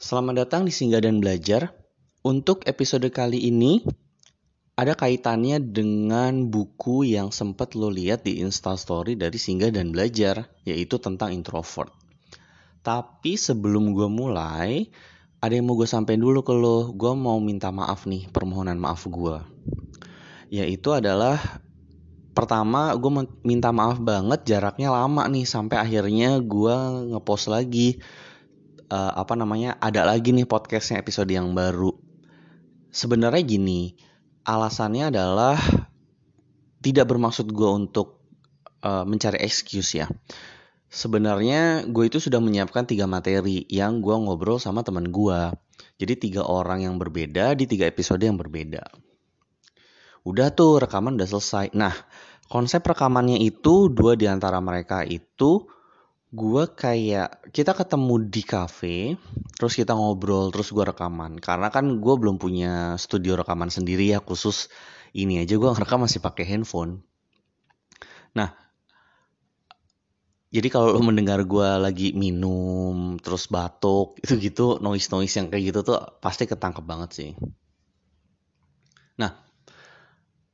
Selamat datang di Singgah dan Belajar. Untuk episode kali ini ada kaitannya dengan buku yang sempat lo lihat di Instastory dari Singgah dan Belajar, yaitu tentang introvert. Tapi sebelum gue mulai, ada yang mau gue sampaikan dulu ke lo. Gue mau minta maaf nih, permohonan maaf gue. Yaitu adalah pertama gue minta maaf banget jaraknya lama nih sampai akhirnya gue ngepost lagi uh, apa namanya ada lagi nih podcastnya episode yang baru. Sebenarnya gini alasannya adalah tidak bermaksud gue untuk uh, mencari excuse ya. Sebenarnya gue itu sudah menyiapkan tiga materi yang gue ngobrol sama teman gue jadi tiga orang yang berbeda di tiga episode yang berbeda. Udah tuh rekaman udah selesai. Nah konsep rekamannya itu dua di antara mereka itu gue kayak kita ketemu di cafe terus kita ngobrol terus gue rekaman. Karena kan gue belum punya studio rekaman sendiri ya khusus ini aja. Gue ngerekam masih pakai handphone. Nah jadi kalau lo mendengar gue lagi minum terus batuk itu gitu noise noise yang kayak gitu tuh pasti ketangkep banget sih. Nah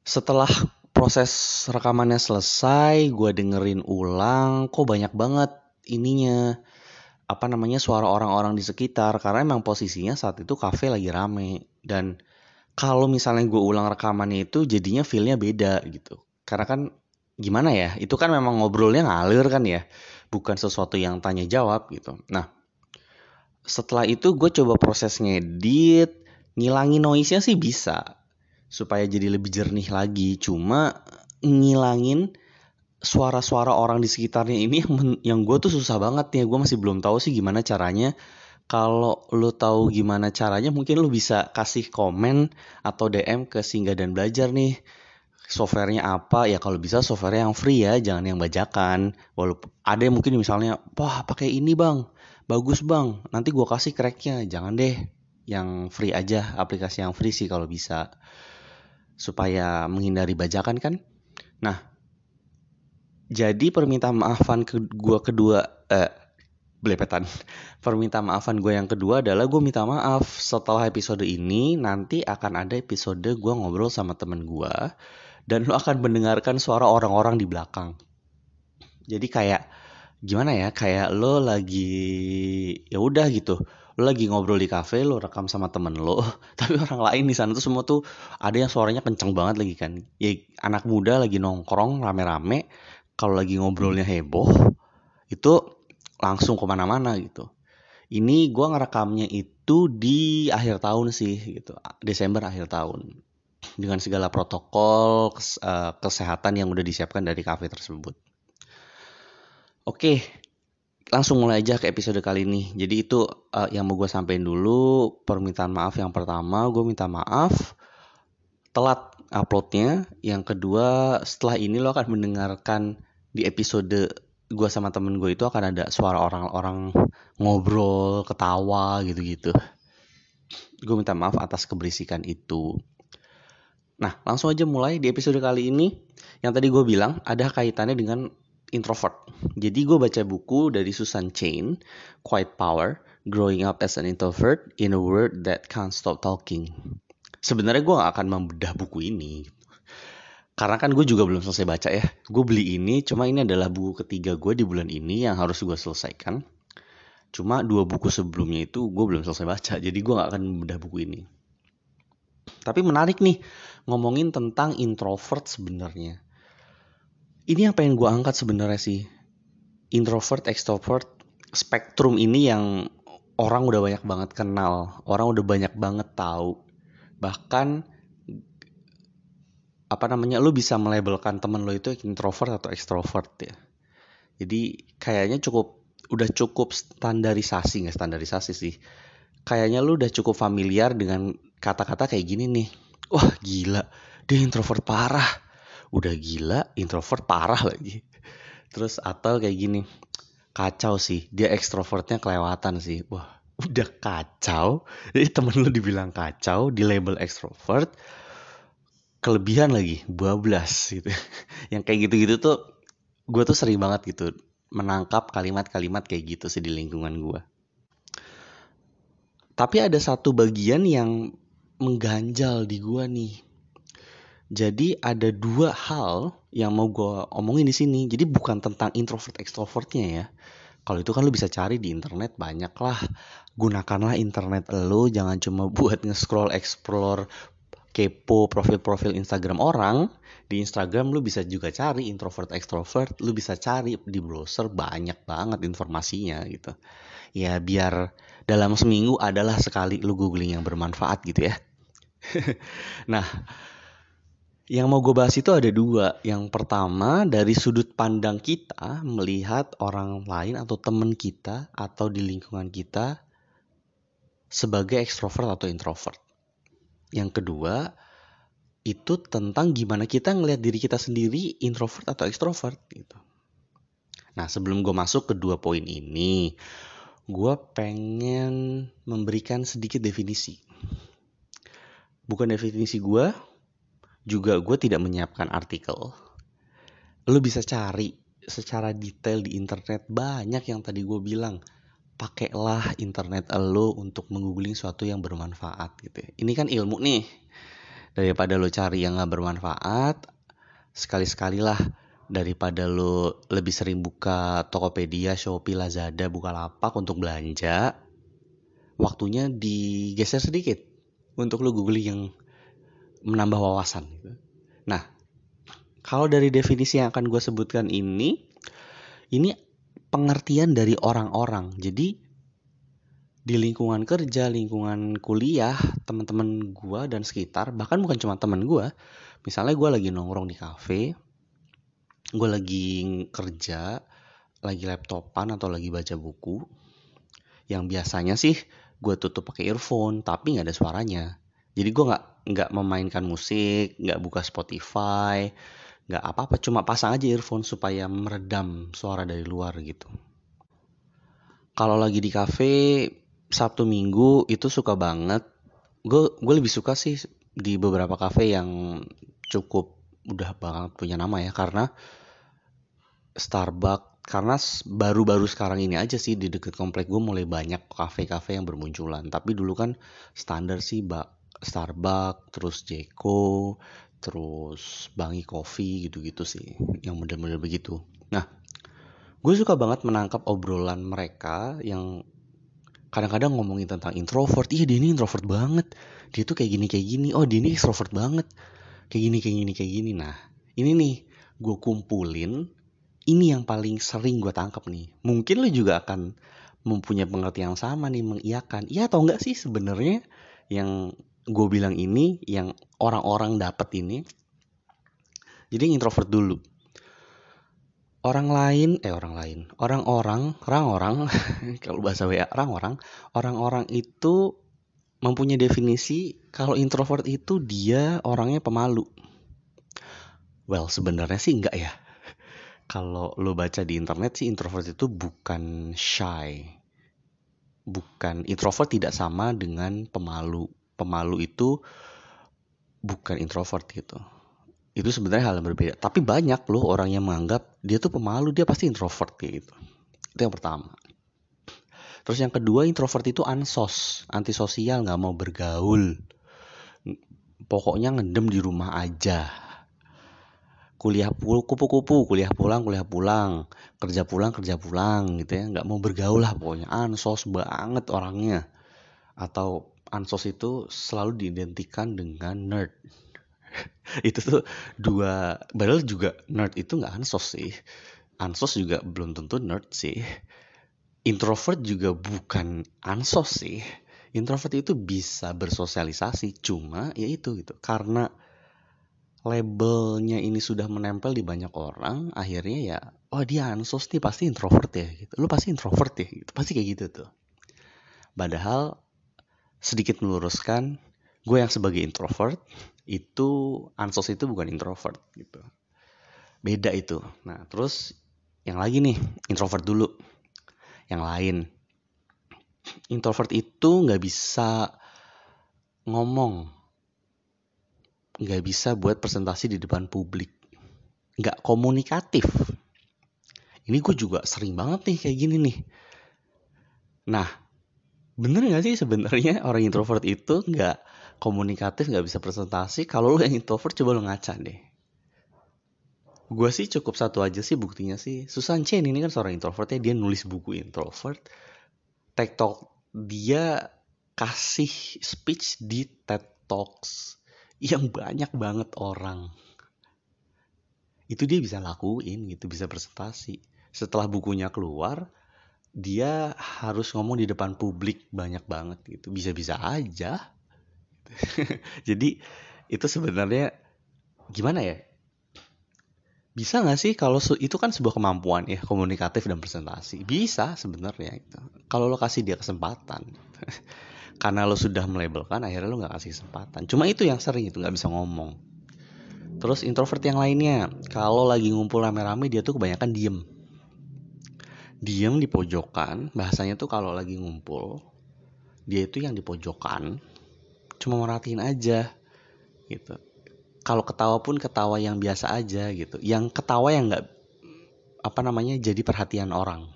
setelah proses rekamannya selesai, gue dengerin ulang, kok banyak banget ininya apa namanya suara orang-orang di sekitar. Karena emang posisinya saat itu kafe lagi rame. Dan kalau misalnya gue ulang rekamannya itu jadinya feelnya beda gitu. Karena kan gimana ya itu kan memang ngobrolnya ngalir kan ya. Bukan sesuatu yang tanya jawab gitu. Nah setelah itu gue coba proses ngedit ngilangin noise-nya sih bisa. Supaya jadi lebih jernih lagi. Cuma ngilangin suara-suara orang di sekitarnya ini yang yang gue tuh susah banget ya gue masih belum tahu sih gimana caranya. Kalau lo tahu gimana caranya mungkin lo bisa kasih komen atau DM ke Singgah dan Belajar nih. Softwarenya apa? Ya kalau bisa software yang free ya jangan yang bajakan. Walaupun ada yang mungkin misalnya wah pakai ini bang. Bagus bang. Nanti gue kasih cracknya. Jangan deh yang free aja aplikasi yang free sih kalau bisa. Supaya menghindari bajakan kan. Nah, jadi permintaan maafan ke gue kedua eh belepetan. Permintaan maafan gue yang kedua adalah gue minta maaf setelah episode ini nanti akan ada episode gue ngobrol sama temen gue dan lo akan mendengarkan suara orang-orang di belakang. Jadi kayak gimana ya kayak lo lagi ya udah gitu lo lagi ngobrol di cafe lo rekam sama temen lo tapi orang lain di sana tuh semua tuh ada yang suaranya kenceng banget lagi kan ya anak muda lagi nongkrong rame-rame kalau lagi ngobrolnya heboh itu langsung ke mana-mana gitu ini gue ngerekamnya itu di akhir tahun sih gitu Desember akhir tahun dengan segala protokol eh, kesehatan yang udah disiapkan dari cafe tersebut oke langsung mulai aja ke episode kali ini. Jadi itu uh, yang mau gue sampaikan dulu. Permintaan maaf yang pertama, gue minta maaf telat uploadnya. Yang kedua, setelah ini lo akan mendengarkan di episode gue sama temen gue itu akan ada suara orang-orang ngobrol, ketawa gitu-gitu. Gue minta maaf atas keberisikan itu. Nah, langsung aja mulai di episode kali ini. Yang tadi gue bilang ada kaitannya dengan introvert. Jadi gue baca buku dari Susan Chain, Quiet Power, Growing Up as an Introvert in a World That Can't Stop Talking. Sebenarnya gue gak akan membedah buku ini. Karena kan gue juga belum selesai baca ya. Gue beli ini, cuma ini adalah buku ketiga gue di bulan ini yang harus gue selesaikan. Cuma dua buku sebelumnya itu gue belum selesai baca, jadi gue gak akan membedah buku ini. Tapi menarik nih, ngomongin tentang introvert sebenarnya ini yang pengen gue angkat sebenarnya sih introvert extrovert spektrum ini yang orang udah banyak banget kenal orang udah banyak banget tahu bahkan apa namanya lu bisa melabelkan temen lo itu introvert atau extrovert ya. Jadi kayaknya cukup udah cukup standarisasi nggak standarisasi sih. Kayaknya lu udah cukup familiar dengan kata-kata kayak gini nih. Wah gila. Dia introvert parah. Udah gila introvert parah lagi. Terus atau kayak gini. Kacau sih dia ekstrovertnya kelewatan sih. Wah udah kacau. Jadi temen lu dibilang kacau di label ekstrovert kelebihan lagi bablas gitu yang kayak gitu-gitu tuh gue tuh sering banget gitu menangkap kalimat-kalimat kayak gitu sih di lingkungan gue Tapi ada satu bagian yang mengganjal di gua nih. Jadi ada dua hal yang mau gue omongin di sini. Jadi bukan tentang introvert extrovertnya ya. Kalau itu kan lu bisa cari di internet banyak lah. Gunakanlah internet lu jangan cuma buat nge-scroll explore kepo profil-profil Instagram orang. Di Instagram lu bisa juga cari introvert extrovert, lu bisa cari di browser banyak banget informasinya gitu. Ya biar dalam seminggu adalah sekali lu googling yang bermanfaat gitu ya. nah, yang mau gue bahas itu ada dua. Yang pertama dari sudut pandang kita melihat orang lain atau teman kita atau di lingkungan kita sebagai ekstrovert atau introvert. Yang kedua itu tentang gimana kita ngelihat diri kita sendiri introvert atau ekstrovert gitu. Nah sebelum gue masuk ke dua poin ini, gue pengen memberikan sedikit definisi. Bukan definisi gue, juga gue tidak menyiapkan artikel. Lo bisa cari secara detail di internet banyak yang tadi gue bilang. Pakailah internet lo untuk menggoogling sesuatu yang bermanfaat gitu. Ya. Ini kan ilmu nih. Daripada lo cari yang gak bermanfaat, sekali-sekalilah daripada lo lebih sering buka Tokopedia, Shopee, Lazada, Bukalapak untuk belanja, waktunya digeser sedikit untuk lo googling yang menambah wawasan. Gitu. Nah, kalau dari definisi yang akan gue sebutkan ini, ini pengertian dari orang-orang. Jadi di lingkungan kerja, lingkungan kuliah, teman-teman gue dan sekitar, bahkan bukan cuma teman gue, misalnya gue lagi nongkrong di kafe, gue lagi kerja, lagi laptopan atau lagi baca buku, yang biasanya sih gue tutup pakai earphone, tapi nggak ada suaranya. Jadi gue nggak nggak memainkan musik, nggak buka Spotify, nggak apa-apa, cuma pasang aja earphone supaya meredam suara dari luar gitu. Kalau lagi di cafe Sabtu Minggu itu suka banget. Gue gue lebih suka sih di beberapa cafe yang cukup udah banget punya nama ya karena Starbucks karena baru-baru sekarang ini aja sih di deket komplek gue mulai banyak kafe-kafe yang bermunculan tapi dulu kan standar sih mbak Starbucks, terus Jeko, terus Bangi Coffee gitu-gitu sih, yang model-model begitu. Nah, gue suka banget menangkap obrolan mereka yang kadang-kadang ngomongin tentang introvert. Iya dia ini introvert banget. Dia tuh kayak gini kayak gini. Oh dia ini extrovert banget. Kayak gini kayak gini kayak gini. Nah ini nih gue kumpulin. Ini yang paling sering gue tangkap nih. Mungkin lo juga akan mempunyai pengertian yang sama nih mengiyakan. Iya atau enggak sih sebenarnya yang gue bilang ini yang orang-orang dapat ini jadi introvert dulu. Orang lain eh orang lain orang-orang orang-orang kalau bahasa WA orang-orang orang-orang itu mempunyai definisi kalau introvert itu dia orangnya pemalu. Well sebenarnya sih enggak ya. Kalau lo baca di internet sih introvert itu bukan shy. Bukan introvert tidak sama dengan pemalu. Pemalu itu bukan introvert gitu. Itu sebenarnya hal yang berbeda. Tapi banyak loh orang yang menganggap dia tuh pemalu, dia pasti introvert kayak gitu. Itu yang pertama. Terus yang kedua introvert itu ansos, antisosial, nggak mau bergaul. Pokoknya ngendem di rumah aja. Kuliah pul, kupu-kupu, kuliah pulang, kuliah pulang, kerja pulang, kerja pulang gitu ya, nggak mau bergaul lah pokoknya ansos banget orangnya. Atau ansos itu selalu diidentikan dengan nerd. itu tuh dua, padahal juga nerd itu nggak ansos sih. Ansos juga belum tentu nerd sih. Introvert juga bukan ansos sih. Introvert itu bisa bersosialisasi, cuma ya itu gitu. Karena labelnya ini sudah menempel di banyak orang, akhirnya ya, oh dia ansos nih pasti introvert ya gitu. Lu pasti introvert ya gitu. Pasti kayak gitu tuh. Padahal sedikit meluruskan, gue yang sebagai introvert itu ansos itu bukan introvert gitu. Beda itu. Nah, terus yang lagi nih, introvert dulu. Yang lain. Introvert itu nggak bisa ngomong. Nggak bisa buat presentasi di depan publik. Nggak komunikatif. Ini gue juga sering banget nih kayak gini nih. Nah, bener gak sih sebenarnya orang introvert itu nggak komunikatif nggak bisa presentasi? Kalau lo yang introvert coba lo ngaca deh. Gue sih cukup satu aja sih buktinya sih. Susan Chen ini kan seorang introvert ya dia nulis buku introvert. TikTok dia kasih speech di TED Talks yang banyak banget orang. Itu dia bisa lakuin gitu bisa presentasi. Setelah bukunya keluar dia harus ngomong di depan publik banyak banget gitu. Bisa-bisa aja. Jadi itu sebenarnya gimana ya? Bisa nggak sih kalau itu kan sebuah kemampuan ya komunikatif dan presentasi. Bisa sebenarnya itu kalau lo kasih dia kesempatan. Karena lo sudah melabelkan akhirnya lo nggak kasih kesempatan. Cuma itu yang sering itu nggak bisa ngomong. Terus introvert yang lainnya kalau lagi ngumpul rame-rame dia tuh kebanyakan diem diem di pojokan bahasanya tuh kalau lagi ngumpul dia itu yang di pojokan cuma merhatiin aja gitu. Kalau ketawa pun ketawa yang biasa aja gitu. Yang ketawa yang nggak apa namanya jadi perhatian orang.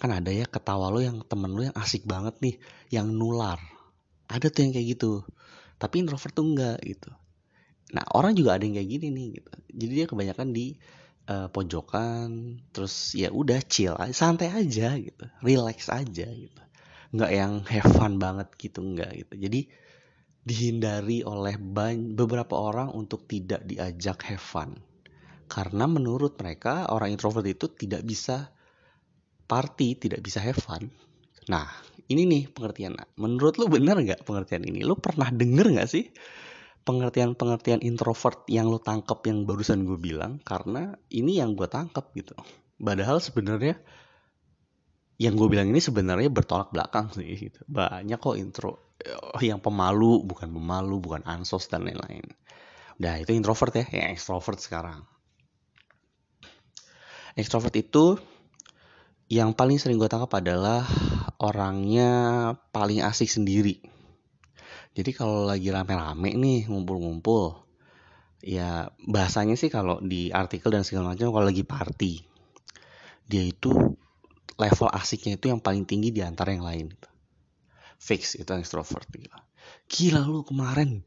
Kan ada ya ketawa lo yang temen lo yang asik banget nih yang nular. Ada tuh yang kayak gitu. Tapi introvert tuh enggak gitu. Nah orang juga ada yang kayak gini nih gitu. Jadi dia kebanyakan di uh, pojokan terus ya udah chill santai aja gitu relax aja gitu. Nggak yang have fun banget gitu nggak gitu. Jadi dihindari oleh beberapa orang untuk tidak diajak have fun. Karena menurut mereka orang introvert itu tidak bisa party tidak bisa have fun. Nah ini nih pengertian menurut lu bener nggak pengertian ini? Lu pernah denger nggak sih pengertian-pengertian introvert yang lo tangkep yang barusan gue bilang karena ini yang gue tangkep gitu. Padahal sebenarnya yang gue bilang ini sebenarnya bertolak belakang sih gitu. Banyak kok intro eh, yang pemalu, bukan pemalu, bukan ansos dan lain-lain. Udah itu introvert ya, yang extrovert sekarang. Extrovert itu yang paling sering gue tangkap adalah orangnya paling asik sendiri jadi kalau lagi rame-rame nih ngumpul-ngumpul, ya bahasanya sih kalau di artikel dan segala macam kalau lagi party, dia itu level asiknya itu yang paling tinggi di antara yang lain. Fix itu extrovert gila. Gila lu kemarin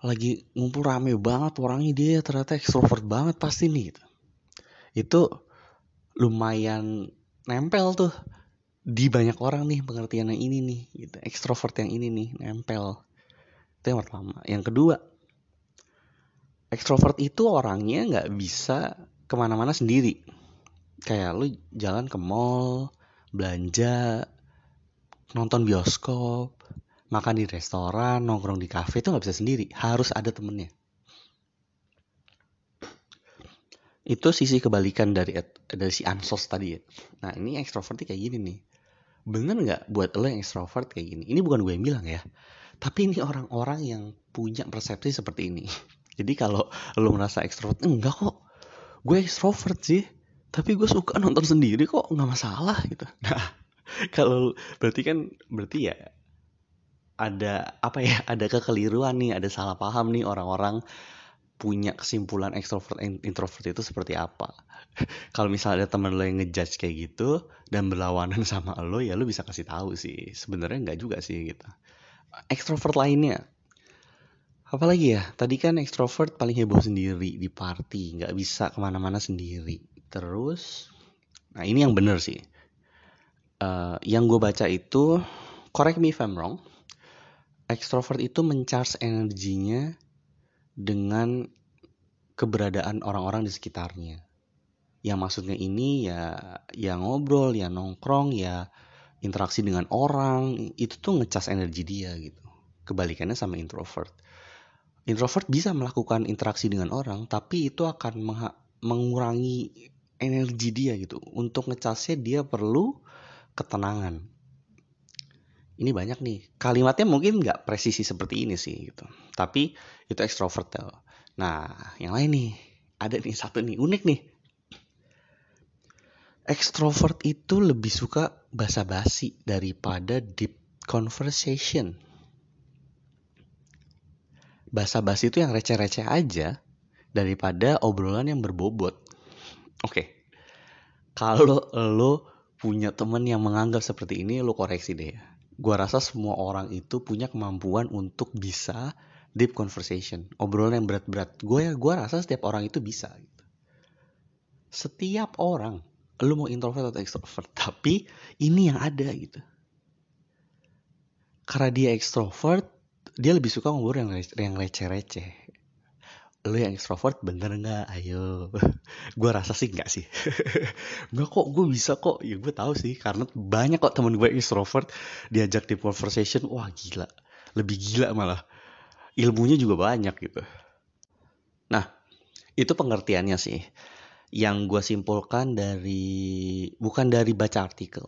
lagi ngumpul rame banget orangnya dia ternyata extrovert banget pasti nih gitu. Itu lumayan nempel tuh di banyak orang nih pengertian yang ini nih gitu ekstrovert yang ini nih nempel itu yang pertama. Yang kedua ekstrovert itu orangnya nggak bisa ke mana-mana sendiri. Kayak lu jalan ke mall belanja nonton bioskop makan di restoran nongkrong di kafe itu nggak bisa sendiri. Harus ada temennya. Itu sisi kebalikan dari dari si ansos tadi ya. Nah ini ekstrovert kayak gini nih. Bener nggak buat lo yang ekstrovert kayak gini? Ini bukan gue yang bilang ya tapi ini orang-orang yang punya persepsi seperti ini. Jadi kalau lo merasa ekstrovert, enggak kok. Gue ekstrovert sih. Tapi gue suka nonton sendiri kok, nggak masalah gitu. Nah, kalau berarti kan berarti ya ada apa ya? Ada kekeliruan nih, ada salah paham nih orang-orang punya kesimpulan ekstrovert introvert itu seperti apa. Kalau misalnya ada teman lo yang ngejudge kayak gitu dan berlawanan sama lo ya lo bisa kasih tahu sih. Sebenarnya nggak juga sih gitu ekstrovert lainnya. Apalagi ya? Tadi kan ekstrovert paling heboh sendiri di party nggak bisa ke mana-mana sendiri. Terus nah ini yang bener sih. Uh, yang gue baca itu correct me if I'm wrong ekstrovert itu mencharge energinya dengan keberadaan orang-orang di sekitarnya. Yang maksudnya ini ya ya ngobrol ya nongkrong ya interaksi dengan orang itu tuh ngecas energi dia gitu. Kebalikannya sama introvert. Introvert bisa melakukan interaksi dengan orang tapi itu akan mengurangi energi dia gitu. Untuk ngecasnya dia perlu ketenangan. Ini banyak nih. Kalimatnya mungkin nggak presisi seperti ini sih gitu. Tapi itu ekstrovert nah yang lain nih. Ada nih satu nih unik nih Extrovert itu lebih suka basa-basi daripada deep conversation. Basa-basi itu yang receh-receh aja daripada obrolan yang berbobot. Oke. Okay. Kalau lo punya temen yang menganggap seperti ini, lo koreksi deh gue rasa semua orang itu punya kemampuan untuk bisa deep conversation, obrolan yang berat-berat. Gue ya, gue rasa setiap orang itu bisa. Gitu. Setiap orang, lu mau introvert atau extrovert, tapi ini yang ada gitu. Karena dia extrovert, dia lebih suka ngobrol yang yang receh-receh. Lu yang extrovert bener nggak? Ayo. Gue rasa sih nggak sih. Nggak kok gue bisa kok. Ya gue tahu sih karena banyak kok temen gue extrovert diajak di conversation wah gila. Lebih gila malah. Ilmunya juga banyak gitu. Nah itu pengertiannya sih yang gue simpulkan dari bukan dari baca artikel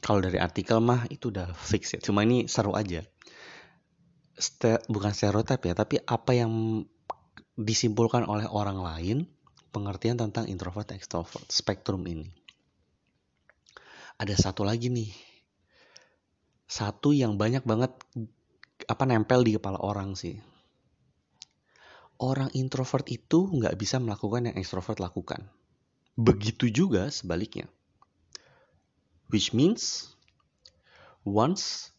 kalau dari artikel mah itu udah fix ya cuma ini seru aja Ste bukan stereotip ya tapi apa yang disimpulkan oleh orang lain pengertian tentang introvert extrovert spektrum ini. Ada satu lagi nih. Satu yang banyak banget apa nempel di kepala orang sih. Orang introvert itu nggak bisa melakukan yang extrovert lakukan. Begitu juga sebaliknya. Which means once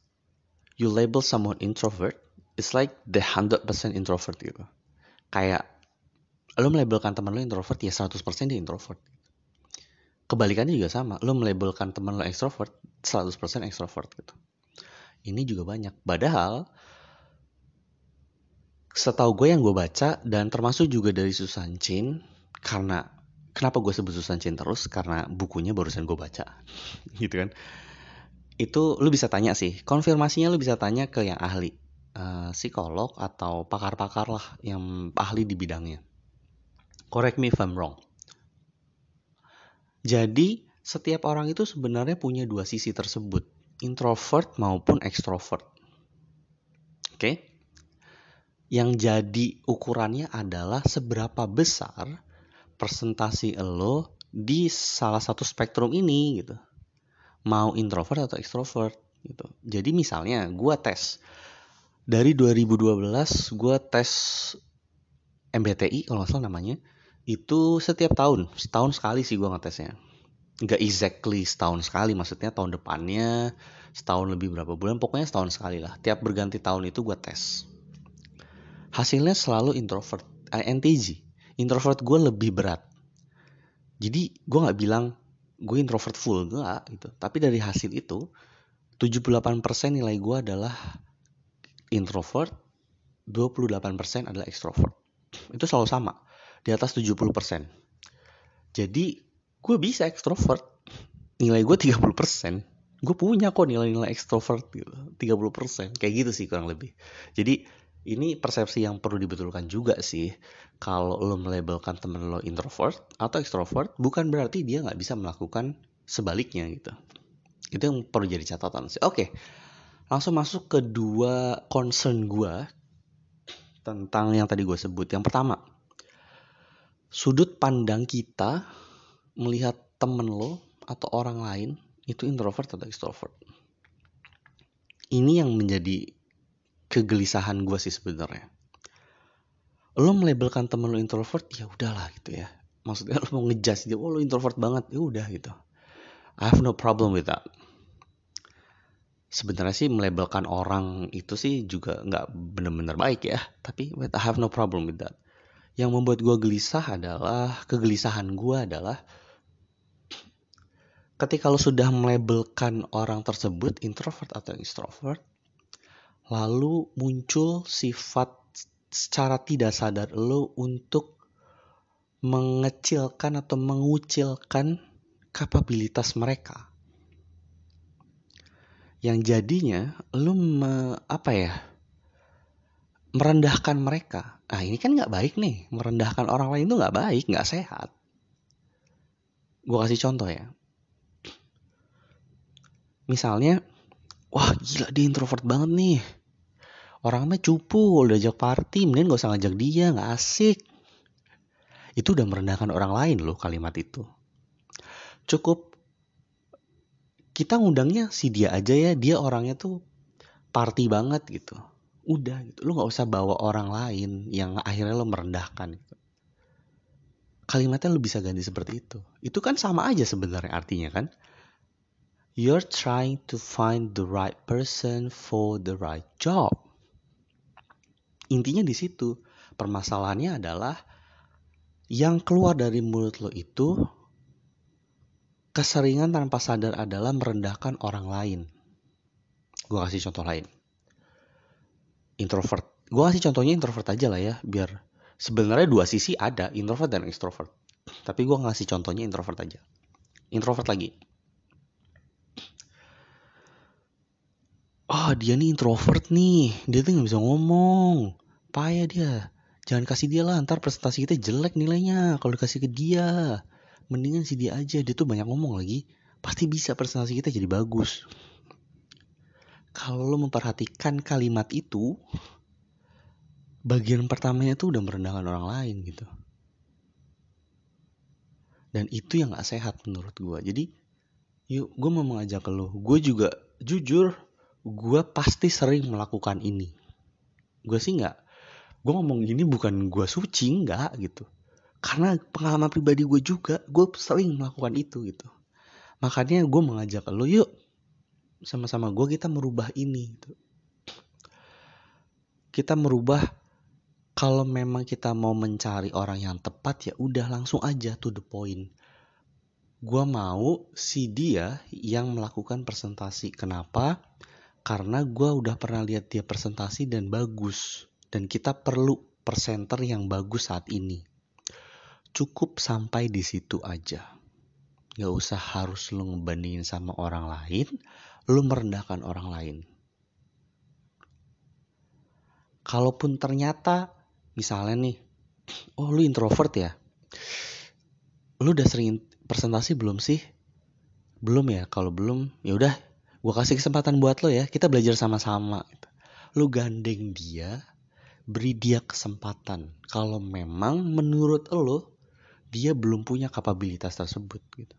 you label someone introvert, it's like the 100% introvert gitu kayak lo melabelkan teman lo introvert ya 100% dia introvert. Kebalikannya juga sama, lo melabelkan teman lo extrovert 100% extrovert gitu. Ini juga banyak. Padahal setahu gue yang gue baca dan termasuk juga dari Susan Chin karena kenapa gue sebut Susan Chin terus karena bukunya barusan gue baca gitu kan itu lu bisa tanya sih konfirmasinya lu bisa tanya ke yang ahli uh, psikolog atau pakar-pakar lah yang ahli di bidangnya. Correct me if I'm wrong. Jadi setiap orang itu sebenarnya punya dua sisi tersebut, introvert maupun extrovert. Oke? Okay? Yang jadi ukurannya adalah seberapa besar presentasi lo di salah satu spektrum ini gitu. Mau introvert atau extrovert gitu. Jadi misalnya gue tes dari 2012 gue tes MBTI kalau nggak salah namanya itu setiap tahun setahun sekali sih gue ngetesnya nggak exactly setahun sekali maksudnya tahun depannya setahun lebih berapa bulan pokoknya setahun sekali lah tiap berganti tahun itu gue tes hasilnya selalu introvert INTJ introvert gue lebih berat jadi gue nggak bilang gue introvert full enggak gitu tapi dari hasil itu 78% nilai gue adalah introvert, 28% adalah extrovert. Itu selalu sama, di atas 70%. Jadi gue bisa extrovert, nilai gue 30%. Gue punya kok nilai-nilai extrovert gitu, 30%. Kayak gitu sih kurang lebih. Jadi ini persepsi yang perlu dibetulkan juga sih. Kalau lo melabelkan temen lo introvert atau extrovert, bukan berarti dia nggak bisa melakukan sebaliknya gitu. Itu yang perlu jadi catatan sih. Oke, langsung masuk ke dua concern gue tentang yang tadi gue sebut. Yang pertama, sudut pandang kita melihat temen lo atau orang lain itu introvert atau extrovert. Ini yang menjadi kegelisahan gue sih sebenarnya. Lo melabelkan temen lo introvert, ya udahlah gitu ya. Maksudnya lo mau ngejudge dia, oh lo introvert banget, ya udah gitu. I have no problem with that sebenarnya sih melabelkan orang itu sih juga nggak benar-benar baik ya tapi I have no problem with that yang membuat gue gelisah adalah kegelisahan gue adalah ketika lo sudah melabelkan orang tersebut introvert atau extrovert lalu muncul sifat secara tidak sadar lo untuk mengecilkan atau mengucilkan kapabilitas mereka. Yang jadinya lu me, apa ya merendahkan mereka. Ah ini kan nggak baik nih. Merendahkan orang lain itu nggak baik nggak sehat. Gue kasih contoh ya. Misalnya wah gila dia introvert banget nih orangnya cupu udah ajak party mending gak usah ngajak dia nggak asik. Itu udah merendahkan orang lain loh kalimat itu. Cukup kita ngundangnya si dia aja ya dia orangnya tuh party banget gitu. Udah gitu lu nggak usah bawa orang lain yang akhirnya lo merendahkan gitu. kalimatnya lu bisa ganti seperti itu. Itu kan sama aja sebenarnya artinya kan? You're trying to find the right person for the right job. Intinya di situ. Permasalahannya adalah yang keluar dari mulut lo itu keseringan tanpa sadar adalah merendahkan orang lain. Gue kasih contoh lain. Introvert. Gue kasih contohnya introvert aja lah ya, biar sebenarnya dua sisi ada, introvert dan extrovert. Tapi gue ngasih contohnya introvert aja. Introvert lagi. Oh dia nih introvert nih, dia tuh gak bisa ngomong. Payah dia. Jangan kasih dia lah, ntar presentasi kita jelek nilainya kalau dikasih ke dia. Mendingan sih dia aja, dia tuh banyak ngomong lagi. Pasti bisa presentasi kita jadi bagus. Kalau lo memperhatikan kalimat itu, bagian pertamanya tuh udah merendahkan orang lain gitu. Dan itu yang gak sehat menurut gue. Jadi, yuk gue mau mengajak lo. Gue juga jujur, gue pasti sering melakukan ini. Gue sih gak gue ngomong gini bukan gue suci nggak gitu. Karena pengalaman pribadi gue juga gue sering melakukan itu gitu. Makanya gue mengajak lo yuk sama-sama gue kita merubah ini gitu. kita merubah kalau memang kita mau mencari orang yang tepat ya udah langsung aja to the point. Gue mau si dia yang melakukan presentasi. Kenapa karena gue udah pernah lihat dia presentasi dan bagus dan kita perlu presenter yang bagus saat ini. Cukup sampai di situ aja. Gak usah harus lu ngebandingin sama orang lain, lu merendahkan orang lain. Kalaupun ternyata, misalnya nih, oh lu introvert ya? Lu udah sering presentasi belum sih? Belum ya? Kalau belum, ya udah, gue kasih kesempatan buat lo ya. Kita belajar sama-sama. Lu gandeng dia, beri dia kesempatan kalau memang menurut lo dia belum punya kapabilitas tersebut gitu.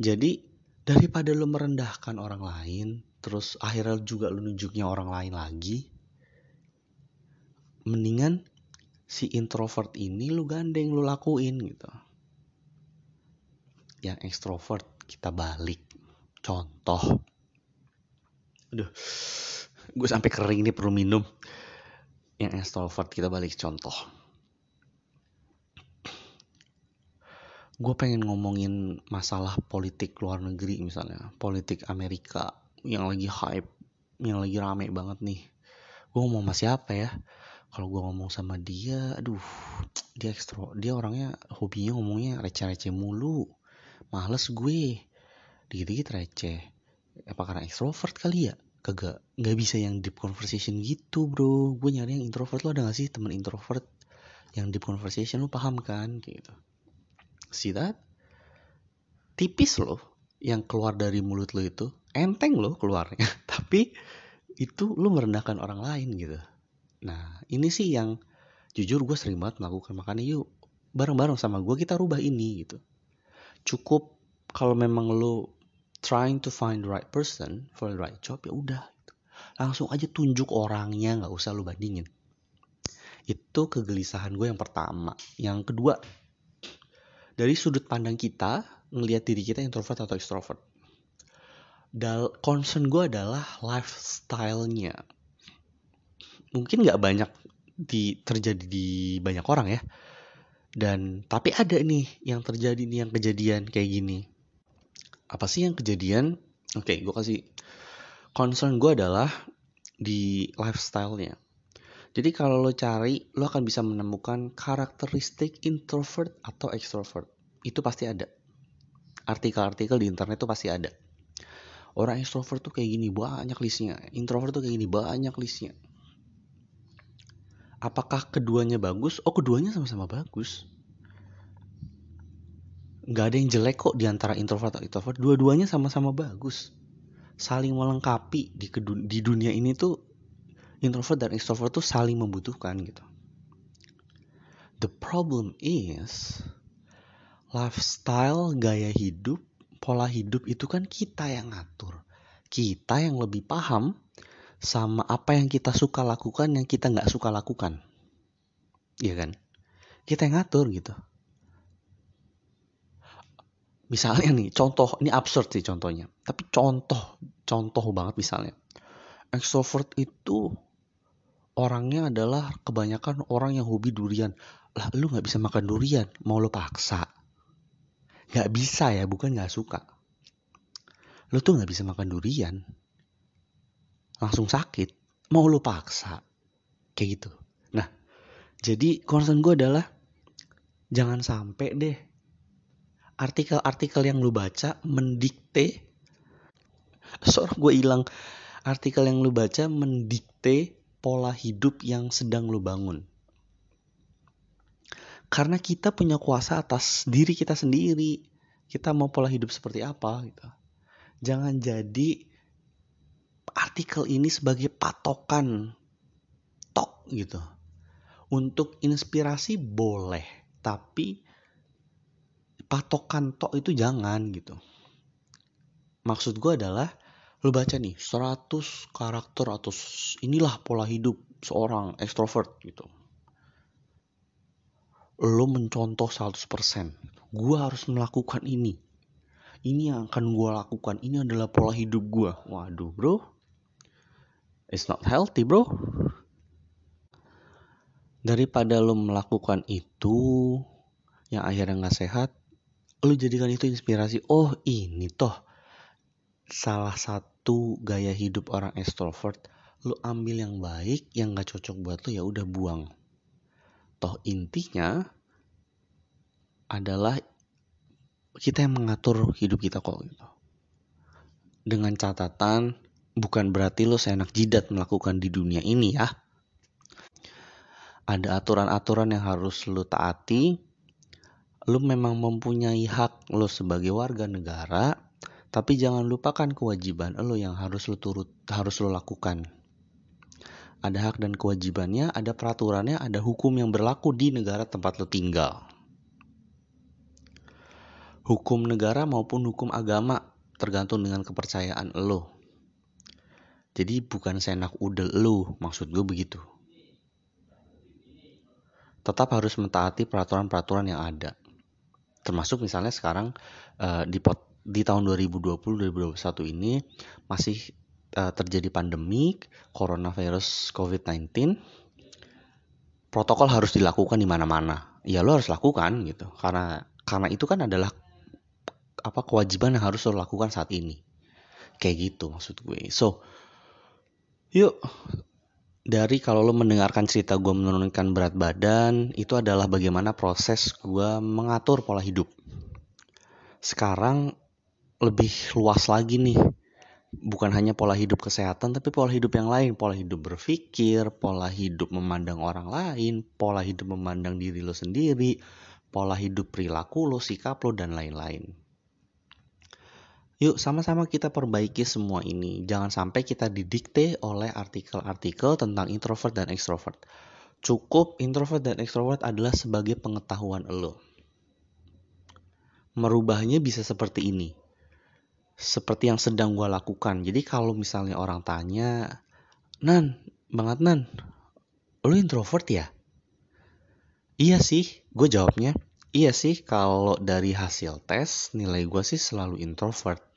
Jadi daripada lo merendahkan orang lain terus akhirnya juga lo nunjuknya orang lain lagi mendingan si introvert ini lu gandeng lu lakuin gitu. Yang ekstrovert kita balik. Contoh. Aduh gue sampai kering nih perlu minum. Yang extrovert kita balik contoh. Gue pengen ngomongin masalah politik luar negeri misalnya. Politik Amerika yang lagi hype yang lagi rame banget nih. Gue ngomong sama siapa ya? Kalau gue ngomong sama dia aduh dia ekstro dia orangnya hobinya ngomongnya receh-receh mulu males gue. Dikit-dikit receh. Apa karena ekstrovert kali ya? Kagak nggak bisa yang deep conversation gitu bro. Gue nyari yang introvert. Lo ada gak sih temen introvert yang deep conversation? Lo paham kan? Gitu. See that? Tipis loh yang keluar dari mulut lo itu. Enteng loh keluarnya. Tapi itu lo merendahkan orang lain gitu. Nah ini sih yang jujur gue sering banget melakukan. Makanya yuk bareng-bareng sama gue kita rubah ini gitu cukup kalau memang lo trying to find the right person for the right job ya udah gitu. langsung aja tunjuk orangnya nggak usah lu bandingin. Itu kegelisahan gue yang pertama. Yang kedua dari sudut pandang kita ngelihat diri kita introvert atau extrovert Dal concern gue adalah lifestyle-nya. Mungkin nggak banyak di terjadi di banyak orang ya dan tapi ada nih yang terjadi nih yang kejadian kayak gini. Apa sih yang kejadian? Oke okay, gue kasih concern gue adalah di lifestyle-nya. Jadi kalau lo cari lo akan bisa menemukan karakteristik introvert atau extrovert. Itu pasti ada. Artikel-artikel di internet itu pasti ada. Orang extrovert tuh kayak gini banyak listnya. Introvert tuh kayak gini banyak listnya apakah keduanya bagus? Oh keduanya sama-sama bagus. Nggak ada yang jelek kok di antara introvert atau introvert dua-duanya sama-sama bagus. Saling melengkapi di di dunia ini tuh introvert dan extrovert tuh saling membutuhkan gitu. The problem is lifestyle gaya hidup pola hidup itu kan kita yang ngatur. Kita yang lebih paham sama apa yang kita suka lakukan yang kita nggak suka lakukan. Iya kan? Kita yang ngatur gitu. Misalnya nih contoh ini absurd sih contohnya. Tapi contoh contoh banget misalnya. Extrovert itu orangnya adalah kebanyakan orang yang hobi durian. Lah lu nggak bisa makan durian mau lo paksa. Nggak bisa ya bukan nggak suka. Lu tuh nggak bisa makan durian langsung sakit. Mau lo paksa. Kayak gitu. Nah jadi concern gue adalah jangan sampai deh artikel-artikel yang lu baca mendikte seorang gue hilang artikel yang lu baca mendikte pola hidup yang sedang lu bangun. Karena kita punya kuasa atas diri kita sendiri. Kita mau pola hidup seperti apa gitu. Jangan jadi artikel ini sebagai patokan tok gitu untuk inspirasi boleh tapi patokan tok itu jangan gitu. Maksud gue adalah lu baca nih 100 karakter atau inilah pola hidup seorang ekstrovert gitu. Lu mencontoh 100%. Gue harus melakukan ini. Ini yang akan gue lakukan. Ini adalah pola hidup gue. Waduh bro. It's not healthy bro. Daripada lu melakukan itu yang akhirnya gak sehat, lu jadikan itu inspirasi. Oh ini toh salah satu gaya hidup orang extrovert. Lu ambil yang baik yang gak cocok buat lu ya udah buang. Toh intinya adalah kita yang mengatur hidup kita kok gitu. Dengan catatan bukan berarti lo seenak jidat melakukan di dunia ini ya ada aturan-aturan yang harus lo taati lu memang mempunyai hak lu sebagai warga negara, tapi jangan lupakan kewajiban lu yang harus lu turut harus lu lakukan. Ada hak dan kewajibannya, ada peraturannya, ada hukum yang berlaku di negara tempat lu tinggal. Hukum negara maupun hukum agama tergantung dengan kepercayaan lu. Jadi bukan senak udel lu, maksud gue begitu. Tetap harus mentaati peraturan-peraturan yang ada. Termasuk misalnya sekarang uh, di di tahun 2020 2021 ini masih uh, terjadi pandemi coronavirus COVID-19 protokol harus dilakukan di mana-mana. Ya lo harus lakukan gitu. Karena karena itu kan adalah apa kewajiban yang harus lo lakukan saat ini. Kayak gitu maksud gue. So yuk dari kalau lo mendengarkan cerita gue menurunkan berat badan itu adalah bagaimana proses gue mengatur pola hidup. Sekarang lebih luas lagi nih, bukan hanya pola hidup kesehatan tapi pola hidup yang lain, pola hidup berpikir, pola hidup memandang orang lain, pola hidup memandang diri lo sendiri, pola hidup perilaku lo, sikap lo dan lain-lain. Yuk sama-sama kita perbaiki semua ini. Jangan sampai kita didikte oleh artikel-artikel tentang introvert dan extrovert. Cukup introvert dan extrovert adalah sebagai pengetahuan lo. Merubahnya bisa seperti ini. Seperti yang sedang gue lakukan. Jadi kalau misalnya orang tanya, Nan, banget Nan, lo introvert ya? Iya sih, gue jawabnya. Iya sih, kalau dari hasil tes, nilai gue sih selalu introvert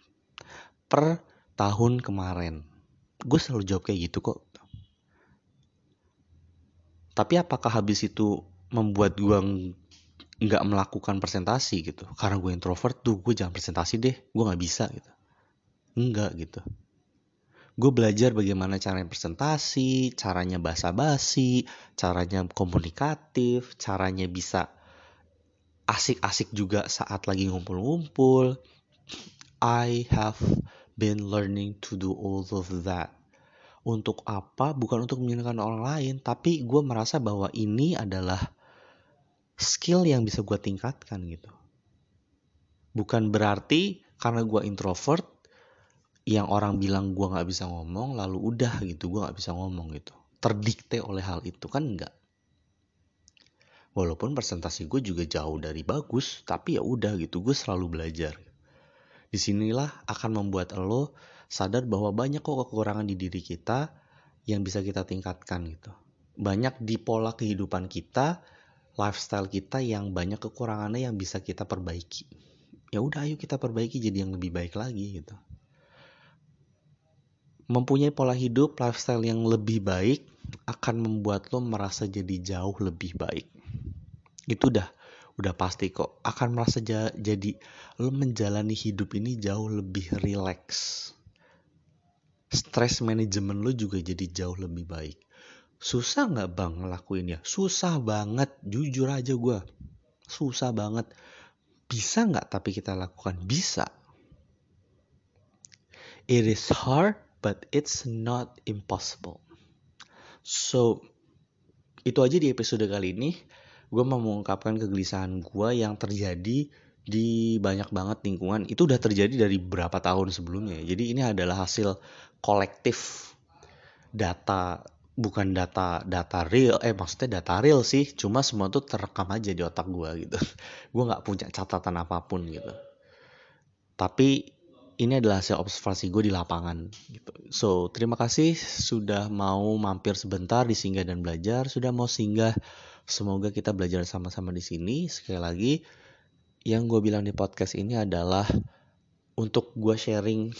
per tahun kemarin. Gue selalu jawab kayak gitu kok. Tapi apakah habis itu membuat gue nggak melakukan presentasi gitu? Karena gue introvert tuh, gue jangan presentasi deh, gue nggak bisa gitu. Enggak gitu. Gue belajar bagaimana caranya presentasi, caranya basa-basi, caranya komunikatif, caranya bisa asik-asik juga saat lagi ngumpul-ngumpul. I have been learning to do all of that. Untuk apa? Bukan untuk menyenangkan orang lain, tapi gue merasa bahwa ini adalah skill yang bisa gue tingkatkan gitu. Bukan berarti karena gue introvert, yang orang bilang gue nggak bisa ngomong, lalu udah gitu, gue nggak bisa ngomong gitu. Terdikte oleh hal itu kan enggak. Walaupun presentasi gue juga jauh dari bagus, tapi ya udah gitu, gue selalu belajar. Di sinilah akan membuat lo sadar bahwa banyak kok kekurangan di diri kita yang bisa kita tingkatkan gitu. Banyak di pola kehidupan kita, lifestyle kita yang banyak kekurangannya yang bisa kita perbaiki. ya udah ayo kita perbaiki jadi yang lebih baik lagi gitu mempunyai pola hidup lifestyle yang lebih baik akan membuat lo merasa jadi jauh lebih baik itu udah udah pasti kok akan merasa jadi lo menjalani hidup ini jauh lebih rileks. Stress management lo juga jadi jauh lebih baik. Susah nggak bang ngelakuinnya? Susah banget jujur aja gue susah banget. Bisa nggak tapi kita lakukan? Bisa. It is hard but it's not impossible. So itu aja di episode kali ini gue mau mengungkapkan kegelisahan gue yang terjadi di banyak banget lingkungan. Itu udah terjadi dari berapa tahun sebelumnya. Jadi ini adalah hasil kolektif data bukan data data real eh maksudnya data real sih. Cuma semua tuh terekam aja di otak gue gitu. Gue nggak punya catatan apa pun gitu. Tapi ini adalah hasil observasi gue di lapangan gitu. So terima kasih sudah mau mampir sebentar di singgah dan belajar. Sudah mau singgah semoga kita belajar sama-sama di sini. Sekali lagi yang gue bilang di podcast ini adalah untuk gue sharing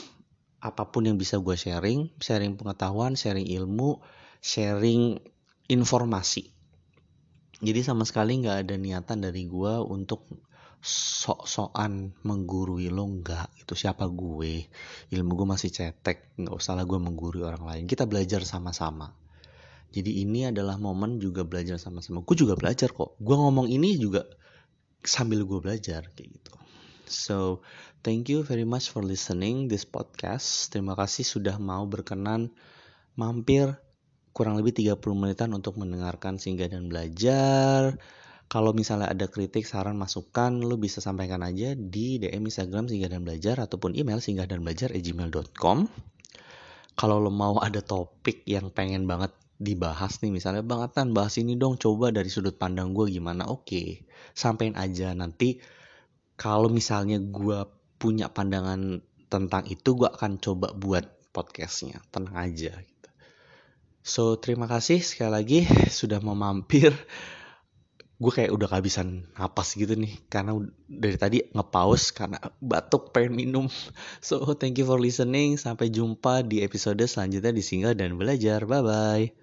apa pun yang bisa gue sharing sharing pengetahuan sharing ilmu sharing informasi. Jadi sama sekali nggak ada niatan dari gue untuk sok-sokan menggurui lo nggak itu siapa gue? Ilmu gue masih cetek nggak usah lah gue menggurui orang lain. Kita belajar sama-sama jadi ini adalah momen juga belajar sama-sama gue juga belajar kok gue ngomong ini juga sambil gue belajar kayak gitu so thank you very much for listening this podcast terima kasih sudah mau berkenan mampir kurang lebih 30 menitan untuk mendengarkan singgah dan belajar. Kalau misalnya ada kritik, saran, masukan, lo bisa sampaikan aja di DM Instagram singgah dan belajar ataupun email singgah dan belajar gmail.com. Kalau lo mau ada topik yang pengen banget dibahas nih, misalnya Bang Atan bahas ini dong, coba dari sudut pandang gue gimana, oke. Sampein aja nanti kalau misalnya gue punya pandangan tentang itu, gue akan coba buat podcastnya. Tenang aja. So terima kasih sekali lagi sudah mau mampir. Gue kayak udah kehabisan napas gitu nih karena dari tadi ngepaus karena batuk pengen minum. So thank you for listening. Sampai jumpa di episode selanjutnya di Singgah dan Belajar. Bye bye.